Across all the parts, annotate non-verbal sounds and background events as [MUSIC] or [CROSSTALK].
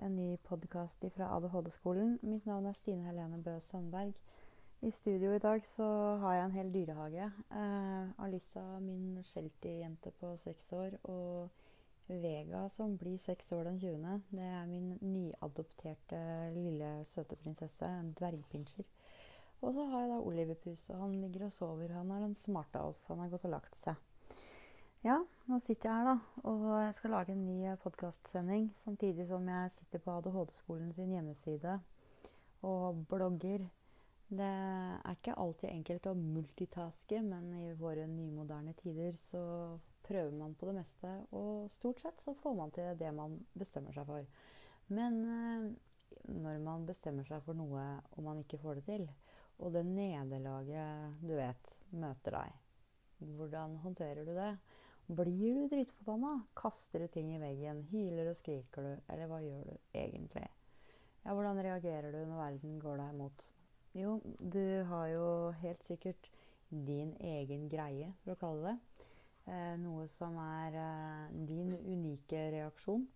en ny podkast fra ADHD-skolen. Mitt navn er Stine Helene Bø Sandberg. I studio i dag så har jeg en hel dyrehage. Eh, Alissa, min Sheltie-jente på seks år, og Vega, som blir seks år den 20., det er min nyadopterte lille søte prinsesse, en dvergpinsjer. Og så har jeg da Oliverpus, og han ligger og sover. Han er den smarte av oss. Han har gått og lagt seg. Ja, nå sitter jeg her, da. Og jeg skal lage en ny podkastsending samtidig som jeg sitter på ADHD-skolen sin hjemmeside og blogger. Det er ikke alltid enkelt å multitaske, men i våre nymoderne tider så prøver man på det meste. Og stort sett så får man til det man bestemmer seg for. Men eh, når man bestemmer seg for noe og man ikke får det til, og det nederlaget du vet møter deg, hvordan håndterer du det? Blir du dritforbanna? Kaster du ting i veggen? Hyler og skriker du? Eller hva gjør du egentlig? Ja, hvordan reagerer du når verden går deg imot? Jo, du har jo helt sikkert din egen greie, for å kalle det. Eh, noe som er eh, din unike reaksjon.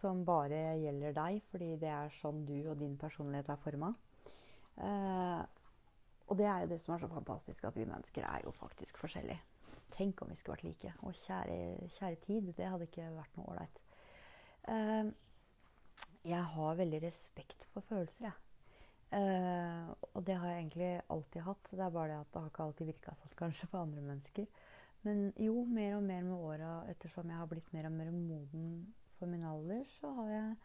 Som bare gjelder deg, fordi det er sånn du og din personlighet er forma. Eh, og det er jo det som er så fantastisk, at vi mennesker er jo faktisk forskjellige. Tenk om vi skulle vært like. Og kjære, kjære tid, det hadde ikke vært noe ålreit. Uh, jeg har veldig respekt for følelser, jeg. Uh, og det har jeg egentlig alltid hatt. Det er bare det at det har ikke alltid virka sånn kanskje på andre mennesker. Men jo, mer og mer med åra, ettersom jeg har blitt mer og mer moden for min alder, så har jeg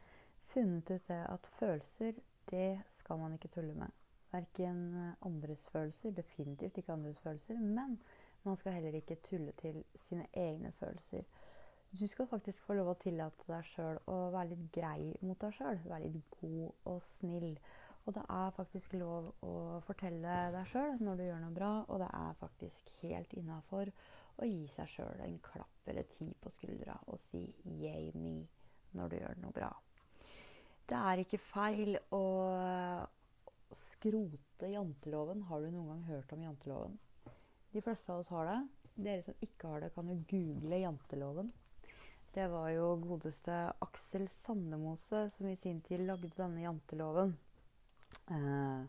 funnet ut det at følelser, det skal man ikke tulle med. Verken andres følelser, definitivt ikke andres følelser, men man skal heller ikke tulle til sine egne følelser. Du skal faktisk få lov å tillate deg sjøl å være litt grei mot deg sjøl. Være litt god og snill. Og det er faktisk lov å fortelle deg sjøl når du gjør noe bra, og det er faktisk helt innafor å gi seg sjøl en klapp eller ti på skuldra og si 'yay me' når du gjør noe bra. Det er ikke feil å skrote janteloven. Har du noen gang hørt om janteloven? De fleste av oss har det. Dere som ikke har det, kan jo google janteloven. Det var jo godeste Aksel Sandemose som i sin tid lagde denne janteloven. Eh,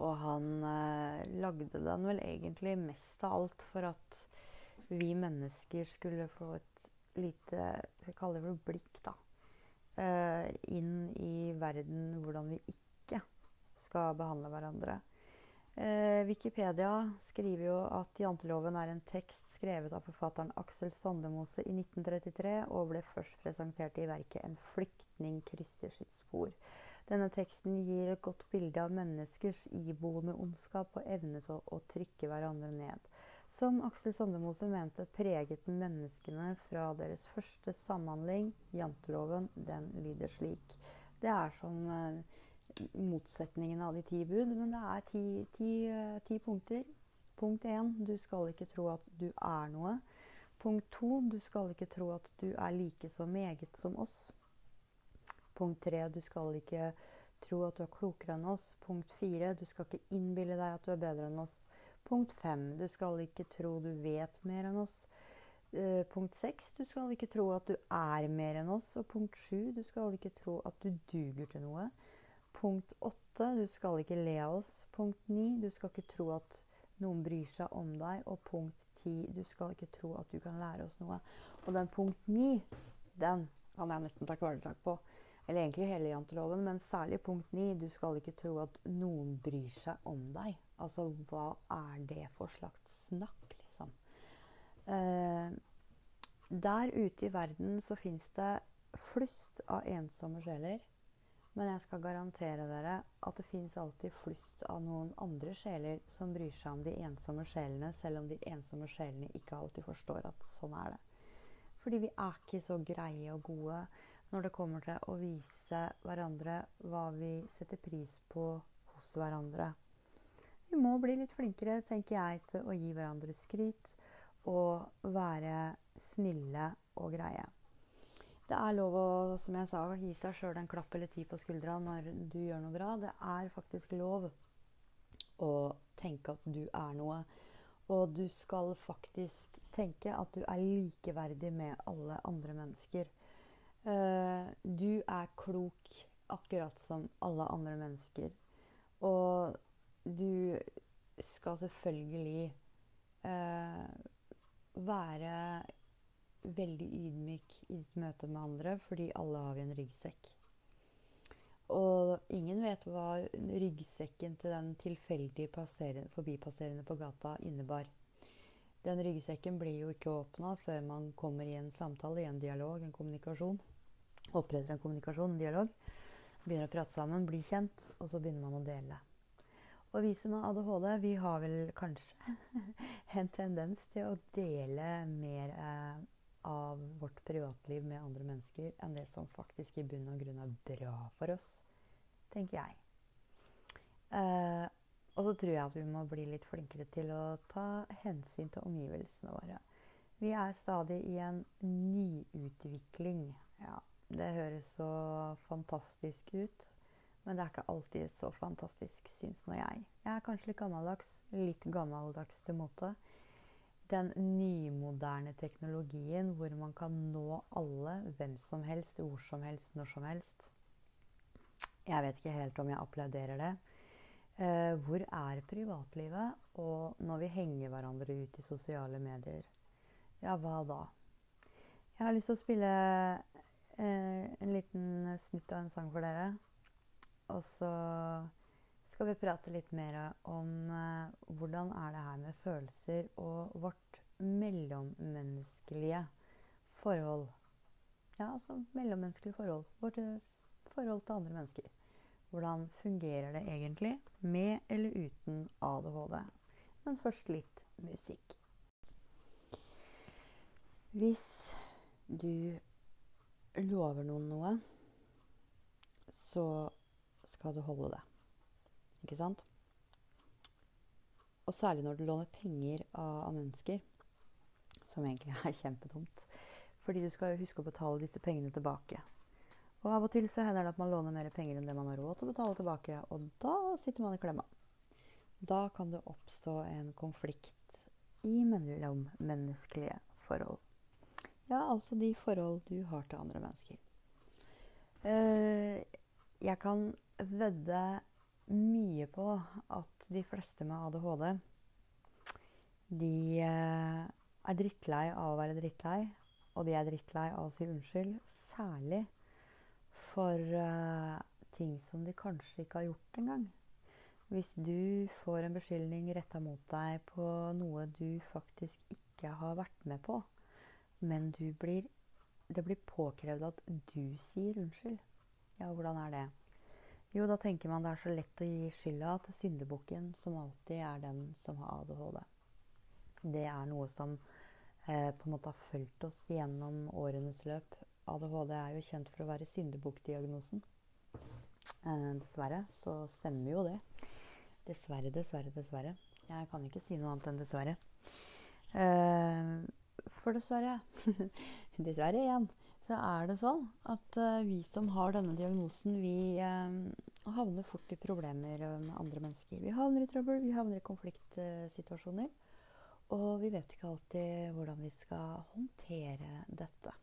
og han eh, lagde den vel egentlig mest av alt for at vi mennesker skulle få et lite Skal kalle det blikk, da. Eh, inn i verden hvordan vi ikke skal behandle hverandre. Eh, Wikipedia skriver jo at janteloven er en tekst skrevet av forfatteren Aksel Sandemose i 1933, og ble først presentert i verket 'En flyktning krysser sitt spor'. Denne teksten gir et godt bilde av menneskers iboende ondskap og evne til å, trykke hverandre ned. Som Aksel Sandemose mente preget menneskene fra deres første samhandling. Janteloven, den lyder slik. Det er som eh, motsetningen av de ti bud, men det er ti, ti, ti punkter. Punkt én du skal ikke tro at du er noe. Punkt to du skal ikke tro at du er like så meget som oss. Punkt tre du skal ikke tro at du er klokere enn oss. Punkt fire du skal ikke innbille deg at du er bedre enn oss. Punkt fem du skal ikke tro du vet mer enn oss. Uh, punkt seks du skal ikke tro at du er mer enn oss. Og punkt sju du skal ikke tro at du duger til noe. Punkt åtte du skal ikke le av oss. Punkt ni du skal ikke tro at noen bryr seg om deg. Og punkt ti du skal ikke tro at du kan lære oss noe. Og den punkt ni, den kan jeg nesten ta kvelertak på. Eller egentlig hele janteloven, men særlig punkt ni. Du skal ikke tro at noen bryr seg om deg. Altså, hva er det for slags snakk, liksom? Eh, der ute i verden så fins det flust av ensomme sjeler. Men jeg skal garantere dere at det fins alltid flust av noen andre sjeler som bryr seg om de ensomme sjelene, selv om de ensomme sjelene ikke alltid forstår at sånn er det. Fordi vi er ikke så greie og gode når det kommer til å vise hverandre hva vi setter pris på hos hverandre. Vi må bli litt flinkere, tenker jeg, til å gi hverandre skryt og være snille og greie. Det er lov å som jeg sa, gi seg sjøl en klapp eller ti på skuldra når du gjør noe bra. Det er faktisk lov å tenke at du er noe. Og du skal faktisk tenke at du er likeverdig med alle andre mennesker. Eh, du er klok akkurat som alle andre mennesker. Og du skal selvfølgelig eh, være veldig ydmyk i ditt møte med andre, fordi alle har vi en ryggsekk. Og ingen vet hva ryggsekken til den tilfeldige forbipasserende på gata innebar. Den ryggsekken blir jo ikke åpna før man kommer i en samtale, i en dialog, en kommunikasjon. Oppretter en kommunikasjon, en dialog. Begynner å prate sammen, blir kjent, og så begynner man å dele. Og vi som har ADHD, vi har vel kanskje [LAUGHS] en tendens til å dele mer eh, av vårt privatliv med andre mennesker enn det som faktisk i bunn og grunn er bra for oss, tenker jeg. Eh, og så tror jeg at vi må bli litt flinkere til å ta hensyn til omgivelsene våre. Vi er stadig i en nyutvikling. Ja, det høres så fantastisk ut. Men det er ikke alltid så fantastisk, syns nå jeg. Jeg er kanskje litt gammeldags. Litt gammeldags til mote den nymoderne teknologien hvor man kan nå alle, hvem som helst, hvor som helst, når som helst. Jeg vet ikke helt om jeg applauderer det. Eh, hvor er privatlivet? Og når vi henger hverandre ut i sosiale medier, ja, hva da? Jeg har lyst til å spille eh, en liten snutt av en sang for dere. Og så skal vi prate litt mer om eh, hvordan er det her med følelser og vårt mellommenneskelige forhold. Ja, altså mellommenneskelige forhold. Vårt eh, forhold til andre mennesker. Hvordan fungerer det egentlig med eller uten ADHD? Men først litt musikk. Hvis du lover noen noe, så skal du holde det. Ikke sant? Og særlig når du låner penger av, av mennesker, som egentlig er [LAUGHS] kjempedumt. Fordi du skal jo huske å betale disse pengene tilbake. Og av og til så hender det at man låner mer penger enn det man har råd til å betale tilbake, og da sitter man i klemma. Da kan det oppstå en konflikt i mellommenneskelige forhold. Ja, altså de forhold du har til andre mennesker. Uh, jeg kan vedde mye på at de fleste med ADHD de eh, er drittlei av å være drittlei, og de er drittlei av å si unnskyld. Særlig for uh, ting som de kanskje ikke har gjort engang. Hvis du får en beskyldning retta mot deg på noe du faktisk ikke har vært med på, men blir, det blir påkrevd at du sier unnskyld, ja, hvordan er det? Jo, da tenker man det er så lett å gi skylda til syndebukken, som alltid er den som har ADHD. Det er noe som eh, på en måte har fulgt oss gjennom årenes løp. ADHD er jo kjent for å være syndebukkdiagnosen. Eh, dessverre så stemmer jo det. Dessverre, dessverre, dessverre. Jeg kan ikke si noe annet enn dessverre. Eh, for dessverre [LAUGHS] Dessverre igjen så er det sånn at uh, vi som har denne diagnosen, vi uh, havner fort i problemer med andre mennesker. Vi havner i trøbbel, vi havner i konfliktsituasjoner. Og vi vet ikke alltid hvordan vi skal håndtere dette.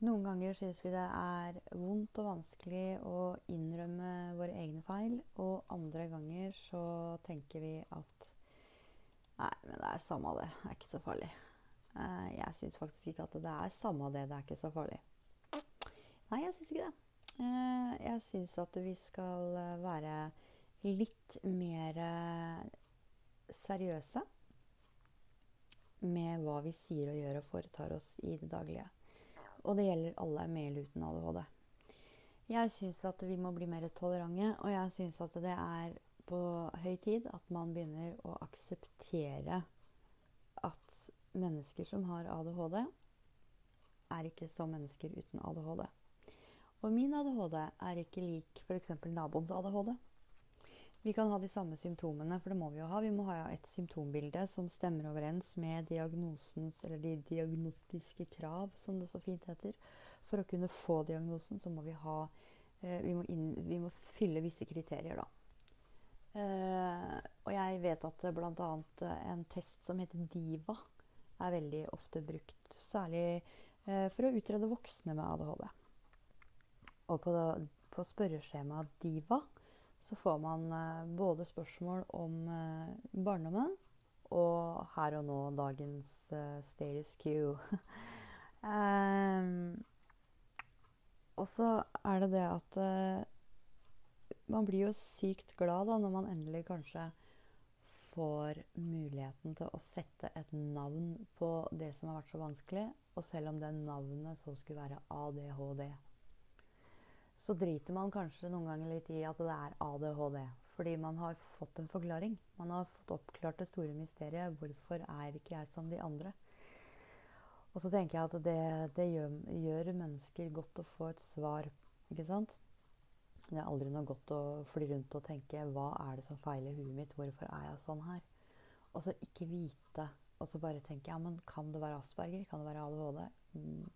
Noen ganger syns vi det er vondt og vanskelig å innrømme våre egne feil. Og andre ganger så tenker vi at Nei, men det er samme det. Det er ikke så farlig. Uh, jeg syns faktisk ikke at det er samme det. Det er ikke så farlig. Nei, jeg syns ikke det. Uh, jeg syns at vi skal eh, være litt mer seriøse med hva vi sier og gjør og foretar oss i det daglige. Og det gjelder alle med eller uten ADHD. Jeg syns at vi må bli mer tolerante, og jeg syns at det er på høy tid at man begynner å akseptere at mennesker som har ADHD, er ikke som mennesker uten ADHD. Og min ADHD er ikke lik f.eks. naboens ADHD. Vi kan ha de samme symptomene, for det må vi jo ha. Vi må ha et symptombilde som stemmer overens med diagnosens, eller de diagnostiske krav, som det så fint heter. For å kunne få diagnosen, så må vi ha eh, vi, må inn, vi må fylle visse kriterier, da. Eh, og jeg vet at bl.a. en test som heter DIVA, er veldig ofte brukt. Særlig eh, for å utrede voksne med ADHD. Og på, på spørreskjemaet DIVA så får man eh, både spørsmål om eh, barndommen og her og nå dagens eh, status quo. um, [LAUGHS] og så er det det at eh, man blir jo sykt glad da når man endelig kanskje får muligheten til å sette et navn på det som har vært så vanskelig. Og selv om det navnet så skulle være ADHD, så driter man kanskje noen ganger litt i at det er ADHD. Fordi man har fått en forklaring. Man har fått oppklart det store mysteriet. Hvorfor er ikke jeg som de andre? Og så tenker jeg at det, det gjør, gjør mennesker godt å få et svar. Ikke sant? Det er aldri noe godt å fly rundt og tenke hva er det som feiler huet mitt, hvorfor er jeg sånn her? Og så ikke vite. Og så bare tenke ja, men kan det være Asperger? Kan det være ADHD? Mm.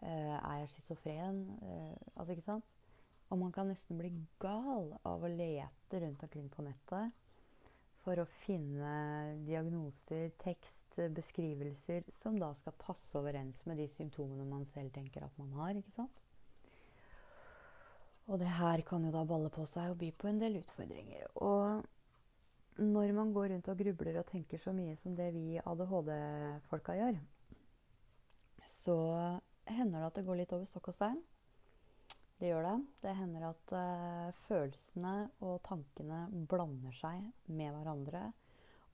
Eh, er jeg schizofren? Eh, altså, ikke sant? Og man kan nesten bli gal av å lete rundt omkring på nettet for å finne diagnoser, tekst, beskrivelser som da skal passe overens med de symptomene man selv tenker at man har. ikke sant? Og det her kan jo da balle på seg og by på en del utfordringer. Og når man går rundt og grubler og tenker så mye som det vi ADHD-folka gjør, så hender det at det går litt over stokk og stein. Det gjør det. Det hender at uh, følelsene og tankene blander seg med hverandre.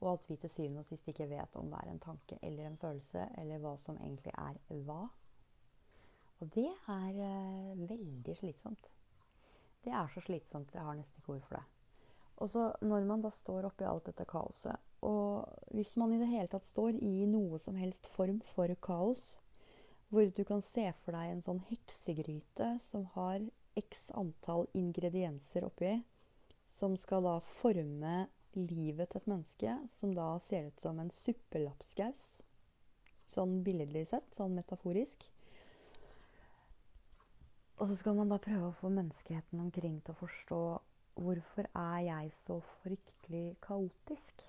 Og at vi til syvende og sist ikke vet om det er en tanke eller en følelse, eller hva som egentlig er hva. Og det er uh, veldig slitsomt. Det er så slitsomt. Jeg har nesten ikke ord for det. Og så når man da står oppi alt dette kaoset, og hvis man i det hele tatt står i noe som helst form for kaos, hvor du kan se for deg en sånn heksegryte som har x antall ingredienser oppi, som skal da forme livet til et menneske, som da ser ut som en suppelapskaus, sånn billedlig sett, sånn metaforisk, og så skal man da prøve å få menneskeheten omkring til å forstå hvorfor er jeg så fryktelig kaotisk?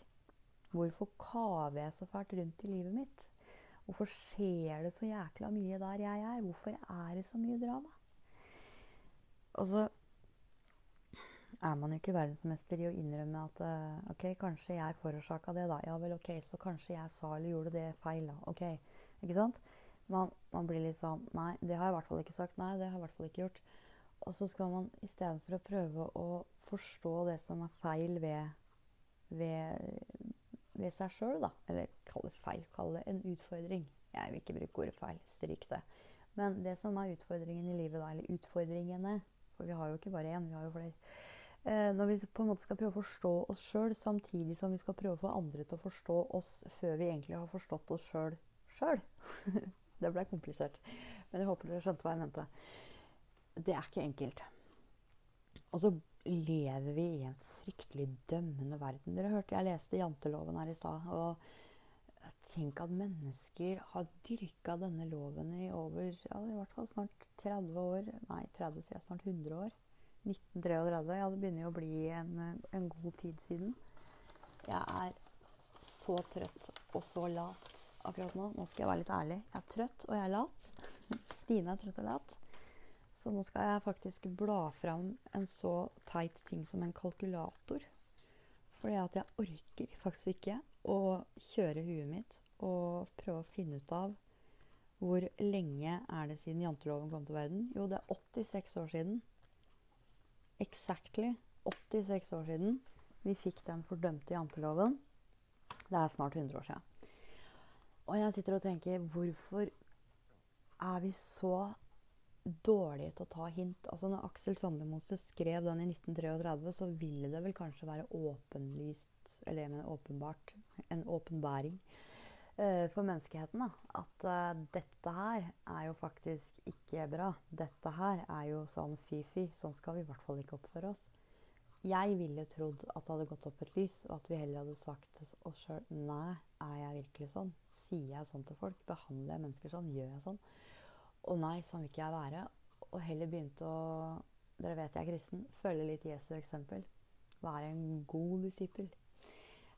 Hvorfor kaver jeg så fælt rundt i livet mitt? Hvorfor skjer det så jækla mye der jeg er? Hvorfor er det så mye drama? Og så er man jo ikke verdensmester i å innrømme at eh, OK, kanskje jeg forårsaka det, da. Ja vel, OK, så kanskje jeg sa eller gjorde det feil, da. OK. Ikke sant? Man, man, blir litt sånn Nei, det har jeg i hvert fall ikke sagt. Nei, det har jeg i hvert fall ikke gjort. Og så skal man istedenfor å prøve å forstå det som er feil ved, ved, ved seg sjøl, da Eller kall det feil, kall det en utfordring. Jeg vil ikke bruke ordet feil. Stryk det. Men det som er utfordringen i livet, da, eller utfordringene For vi har jo ikke bare én, vi har jo flere. Eh, når vi på en måte skal prøve å forstå oss sjøl, samtidig som vi skal prøve å få andre til å forstå oss før vi egentlig har forstått oss sjøl sjøl. [LAUGHS] Det ble komplisert. Men jeg håper dere skjønte hva jeg mente. Det er ikke enkelt. Og så lever vi i en fryktelig dømmende verden. Dere hørte jeg leste janteloven her i stad. Og tenk at mennesker har dyrka denne loven i over ja, i hvert fall snart 30 år. Nei, 30 sier jeg snart 100 år. 1933. Ja, det begynner jo å bli en, en god tid siden. Jeg er så trøtt og så lat akkurat nå. Nå skal jeg være litt ærlig. Jeg er trøtt, og jeg er lat. [LAUGHS] Stine er trøtt og lat. Så nå skal jeg faktisk bla fram en så teit ting som en kalkulator. Fordi at jeg orker faktisk ikke å kjøre huet mitt og prøve å finne ut av hvor lenge er det siden janteloven kom til verden? Jo, det er 86 år siden. Exactly 86 år siden vi fikk den fordømte janteloven. Det er snart 100 år siden. Og jeg sitter og tenker Hvorfor er vi så dårlige til å ta hint? Altså Når Aksel Sandemose skrev den i 1933, så ville det vel kanskje være åpenlyst Eller jeg mener åpenbart en åpenbæring uh, for menneskeheten. da, At uh, dette her er jo faktisk ikke bra. Dette her er jo sånn fy-fy. Sånn skal vi i hvert fall ikke oppføre oss. Jeg ville trodd at det hadde gått opp et lys, og at vi heller hadde sagt til oss sjøl Nei, er jeg virkelig sånn? Sier jeg sånn til folk? Behandler jeg mennesker sånn? Gjør jeg sånn? Og nei, sånn vil ikke jeg være. Og heller begynte å Dere vet jeg er kristen. Følge litt Jesu eksempel. Vær en god disippel.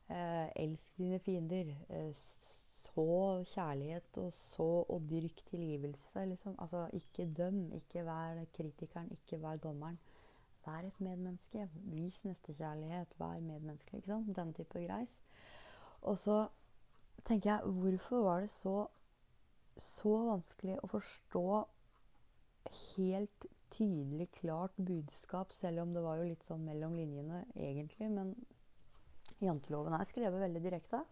Eh, elsk dine fiender. Eh, så kjærlighet, og så og dyrk tilgivelse. Liksom. Altså, ikke døm. Ikke vær kritikeren, ikke vær dommeren. Vær et medmenneske. Vis nestekjærlighet. Vær medmenneskelig. Ikke sant? Den type greis. Og så tenker jeg, hvorfor var det så, så vanskelig å forstå helt tydelig, klart budskap, selv om det var jo litt sånn mellom linjene egentlig. Men janteloven er skrevet veldig direkte.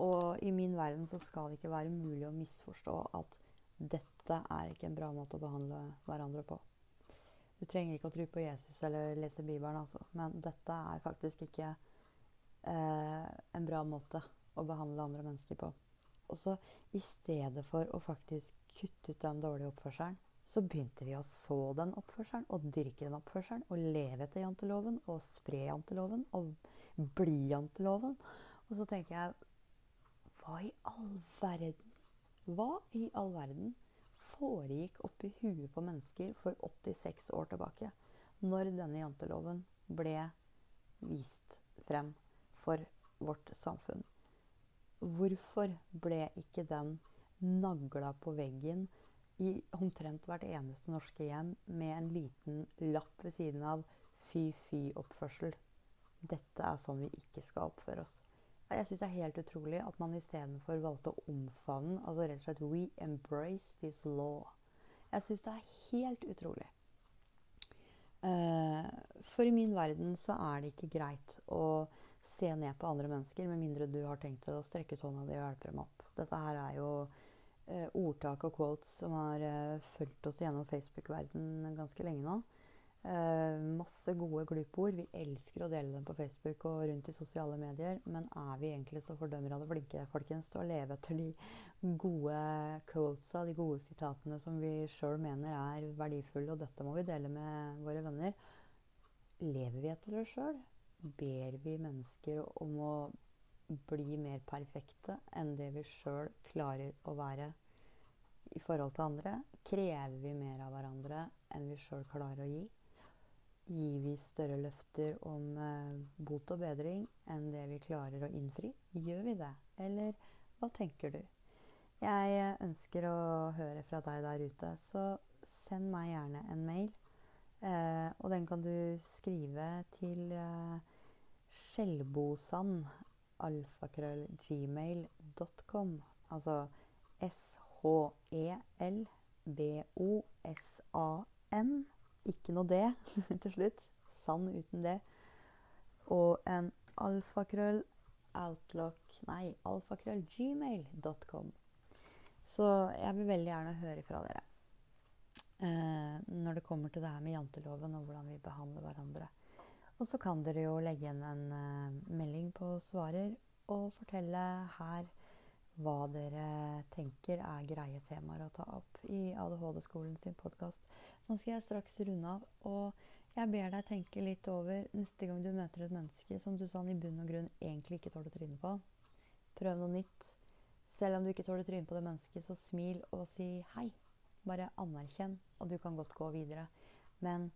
Og i min verden så skal det ikke være mulig å misforstå at dette er ikke en bra måte å behandle hverandre på. Du trenger ikke å tro på Jesus eller lese Bibelen, altså. Men dette er faktisk ikke eh, en bra måte å behandle andre mennesker på. Og så i stedet for å faktisk kutte ut den dårlige oppførselen, så begynte vi å så den oppførselen og dyrke den oppførselen og leve etter janteloven og spre janteloven og bli janteloven. Og så tenker jeg Hva i all verden Hva i all verden foregikk oppi huet på mennesker for 86 år tilbake, når denne janteloven ble vist frem for vårt samfunn? Hvorfor ble ikke den nagla på veggen i omtrent hvert eneste norske hjem med en liten lapp ved siden av fy-fy-oppførsel? Dette er sånn vi ikke skal oppføre oss. Jeg syns det er helt utrolig at man istedenfor valgte å omfavne altså rett og slett We embrace this law. Jeg syns det er helt utrolig. Uh, for i min verden så er det ikke greit å se ned på andre mennesker, med mindre du har tenkt å strekke ut hånda di og hjelpe dem opp. Dette her er jo uh, ordtak og quotes som har uh, fulgt oss gjennom Facebook-verden ganske lenge nå. Eh, masse gode glupord. Vi elsker å dele dem på Facebook og rundt i sosiale medier. Men er vi egentlig så fordømmer av det flinke folkens, til å leve etter de gode quotesa, de gode sitatene som vi sjøl mener er verdifulle, og dette må vi dele med våre venner? Lever vi etter det sjøl? ber vi mennesker om å bli mer perfekte enn det vi sjøl klarer å være i forhold til andre? Krever vi mer av hverandre enn vi sjøl klarer å gi? Gir vi større løfter om eh, bot og bedring enn det vi klarer å innfri? Gjør vi det, eller hva tenker du? Jeg eh, ønsker å høre fra deg der ute, så send meg gjerne en mail. Eh, og den kan du skrive til eh, skjellbosand.alfakrøllgmail.com. Altså S-H-E-L-B-O-S-A-N. Ikke noe det [LAUGHS] til slutt. Sand uten det. Og en alfakrøll outlook Nei, alfakrøllgmail.com. Så jeg vil veldig gjerne høre fra dere eh, når det kommer til det her med janteloven og hvordan vi behandler hverandre. Og så kan dere jo legge igjen en uh, melding på svarer og fortelle her hva dere tenker er greie temaer å ta opp i ADHD-skolen sin podkast. Nå skal jeg straks runde av, og jeg ber deg tenke litt over neste gang du møter et menneske som du sånn i bunn og grunn egentlig ikke tåler trynet på. Prøv noe nytt. Selv om du ikke tåler trynet på det mennesket, så smil og si hei. Bare anerkjenn, og du kan godt gå videre. Men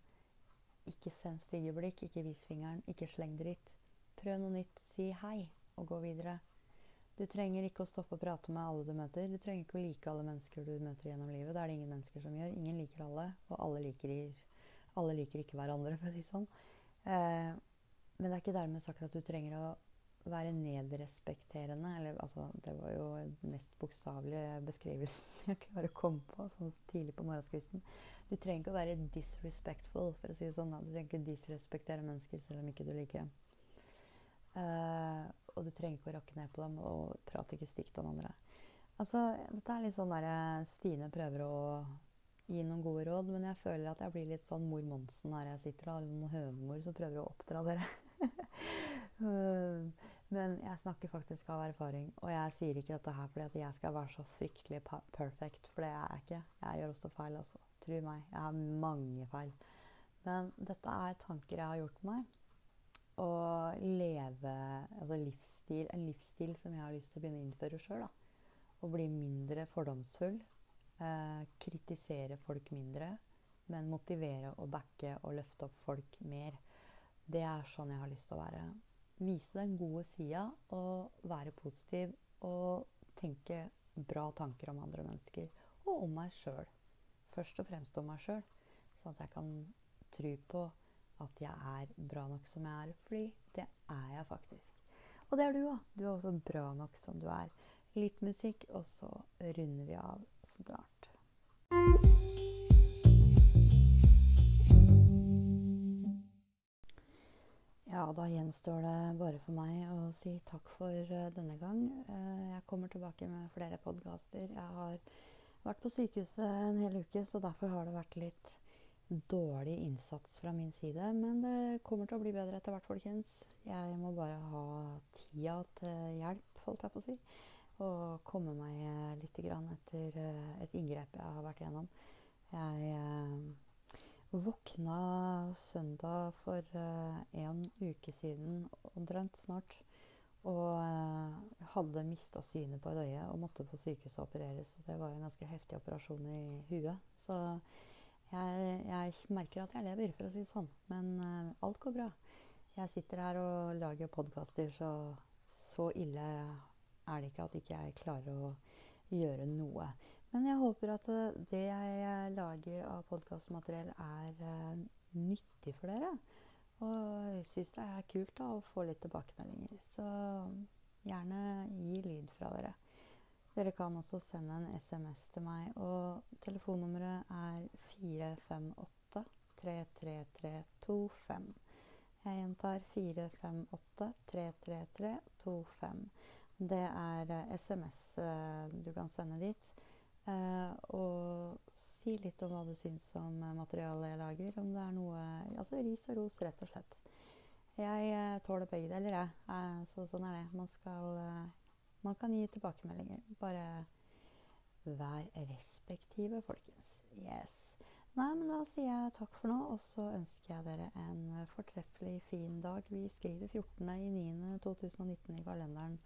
ikke send stygge blikk, ikke vis fingeren, ikke sleng dritt. Prøv noe nytt, si hei, og gå videre. Du trenger ikke å stoppe å prate med alle du møter. Du trenger ikke å like alle mennesker du møter gjennom livet. Det er det ingen mennesker som gjør. Ingen liker alle, og alle liker, alle liker ikke hverandre, for å si sånn. Eh, men det er ikke dermed sagt at du trenger å være nedrespekterende. Eller altså, det var jo den mest bokstavelige beskrivelsen [LAUGHS] jeg klarer å komme på sånn tidlig på morgenskvisten. Du trenger ikke å være disrespectful, for å si det sånn. Du trenger ikke å disrespektere mennesker selv om ikke du liker dem. Uh, og du trenger ikke å rakke ned på dem og prate ikke stygt om andre. Altså, dette er litt sånn der eh, Stine prøver å gi noen gode råd, men jeg føler at jeg blir litt sånn mor Monsen her jeg sitter, og noen høvemor som prøver å oppdra dere. uh, [LAUGHS] men jeg snakker faktisk av erfaring, og jeg sier ikke dette her fordi at jeg skal være så fryktelig perfect, for det er jeg ikke. Jeg gjør også feil, altså. Tro meg, jeg har mange feil. Men dette er tanker jeg har gjort meg. Å leve altså livsstil, en livsstil som jeg har lyst til å begynne å innføre sjøl. Å bli mindre fordomsfull. Eh, kritisere folk mindre. Men motivere og backe og løfte opp folk mer. Det er sånn jeg har lyst til å være. Vise den gode sida og være positiv og tenke bra tanker om andre mennesker. Og om meg sjøl. Først og fremst om meg sjøl. Sånn at jeg kan tro på at jeg er bra nok som jeg er. Fordi det er jeg faktisk. Og det er du òg. Du er også bra nok som du er. Litt musikk, og så runder vi av snart. Ja, da gjenstår det bare for meg å si takk for uh, denne gang. Uh, jeg kommer tilbake med flere podkaster. Jeg har vært på sykehuset en hel uke, så derfor har det vært litt dårlig innsats fra min side. Men det kommer til å bli bedre etter hvert, folkens. Jeg må bare ha tida til hjelp, holdt jeg på å si. Og komme meg litt etter uh, et inngrep jeg har vært igjennom. Jeg våkna søndag for uh, en uke siden, omtrent snart, og hadde mista synet på et øye og måtte på sykehuset opereres. Det var en ganske heftig operasjon i huet. Så jeg, jeg merker at jeg lever, for å si det sånn. Men uh, alt går bra. Jeg sitter her og lager podkaster, så så ille er det ikke at ikke jeg klarer å gjøre noe. Men jeg håper at eh, det jeg lager av podkastmateriell, er uh, nyttig for dere. Og jeg syns det er kult da, å få litt tilbakemeldinger. Så gjerne gi lyd fra dere. Dere kan også sende en SMS til meg, og telefonnummeret er 458 33325. Jeg gjentar 458 33325. Det er SMS uh, eh, du kan sende dit. Uh, og si litt om hva du syns om materialet jeg lager. Om det er noe Altså ris og ros, rett og slett. Jeg tåler begge deler, jeg. Så sånn er det. Man skal Man kan gi tilbakemeldinger. Bare vær respektive, folkens. Yes. Nei, men da sier jeg takk for nå, og så ønsker jeg dere en fortreffelig fin dag. Vi skriver 14.9.2019 i kalenderen.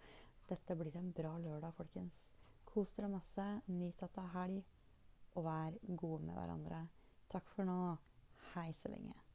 Dette blir en bra lørdag, folkens. Kos dere masse. Nyt at det er helg. Og vær gode med hverandre. Takk for nå. Hei så lenge.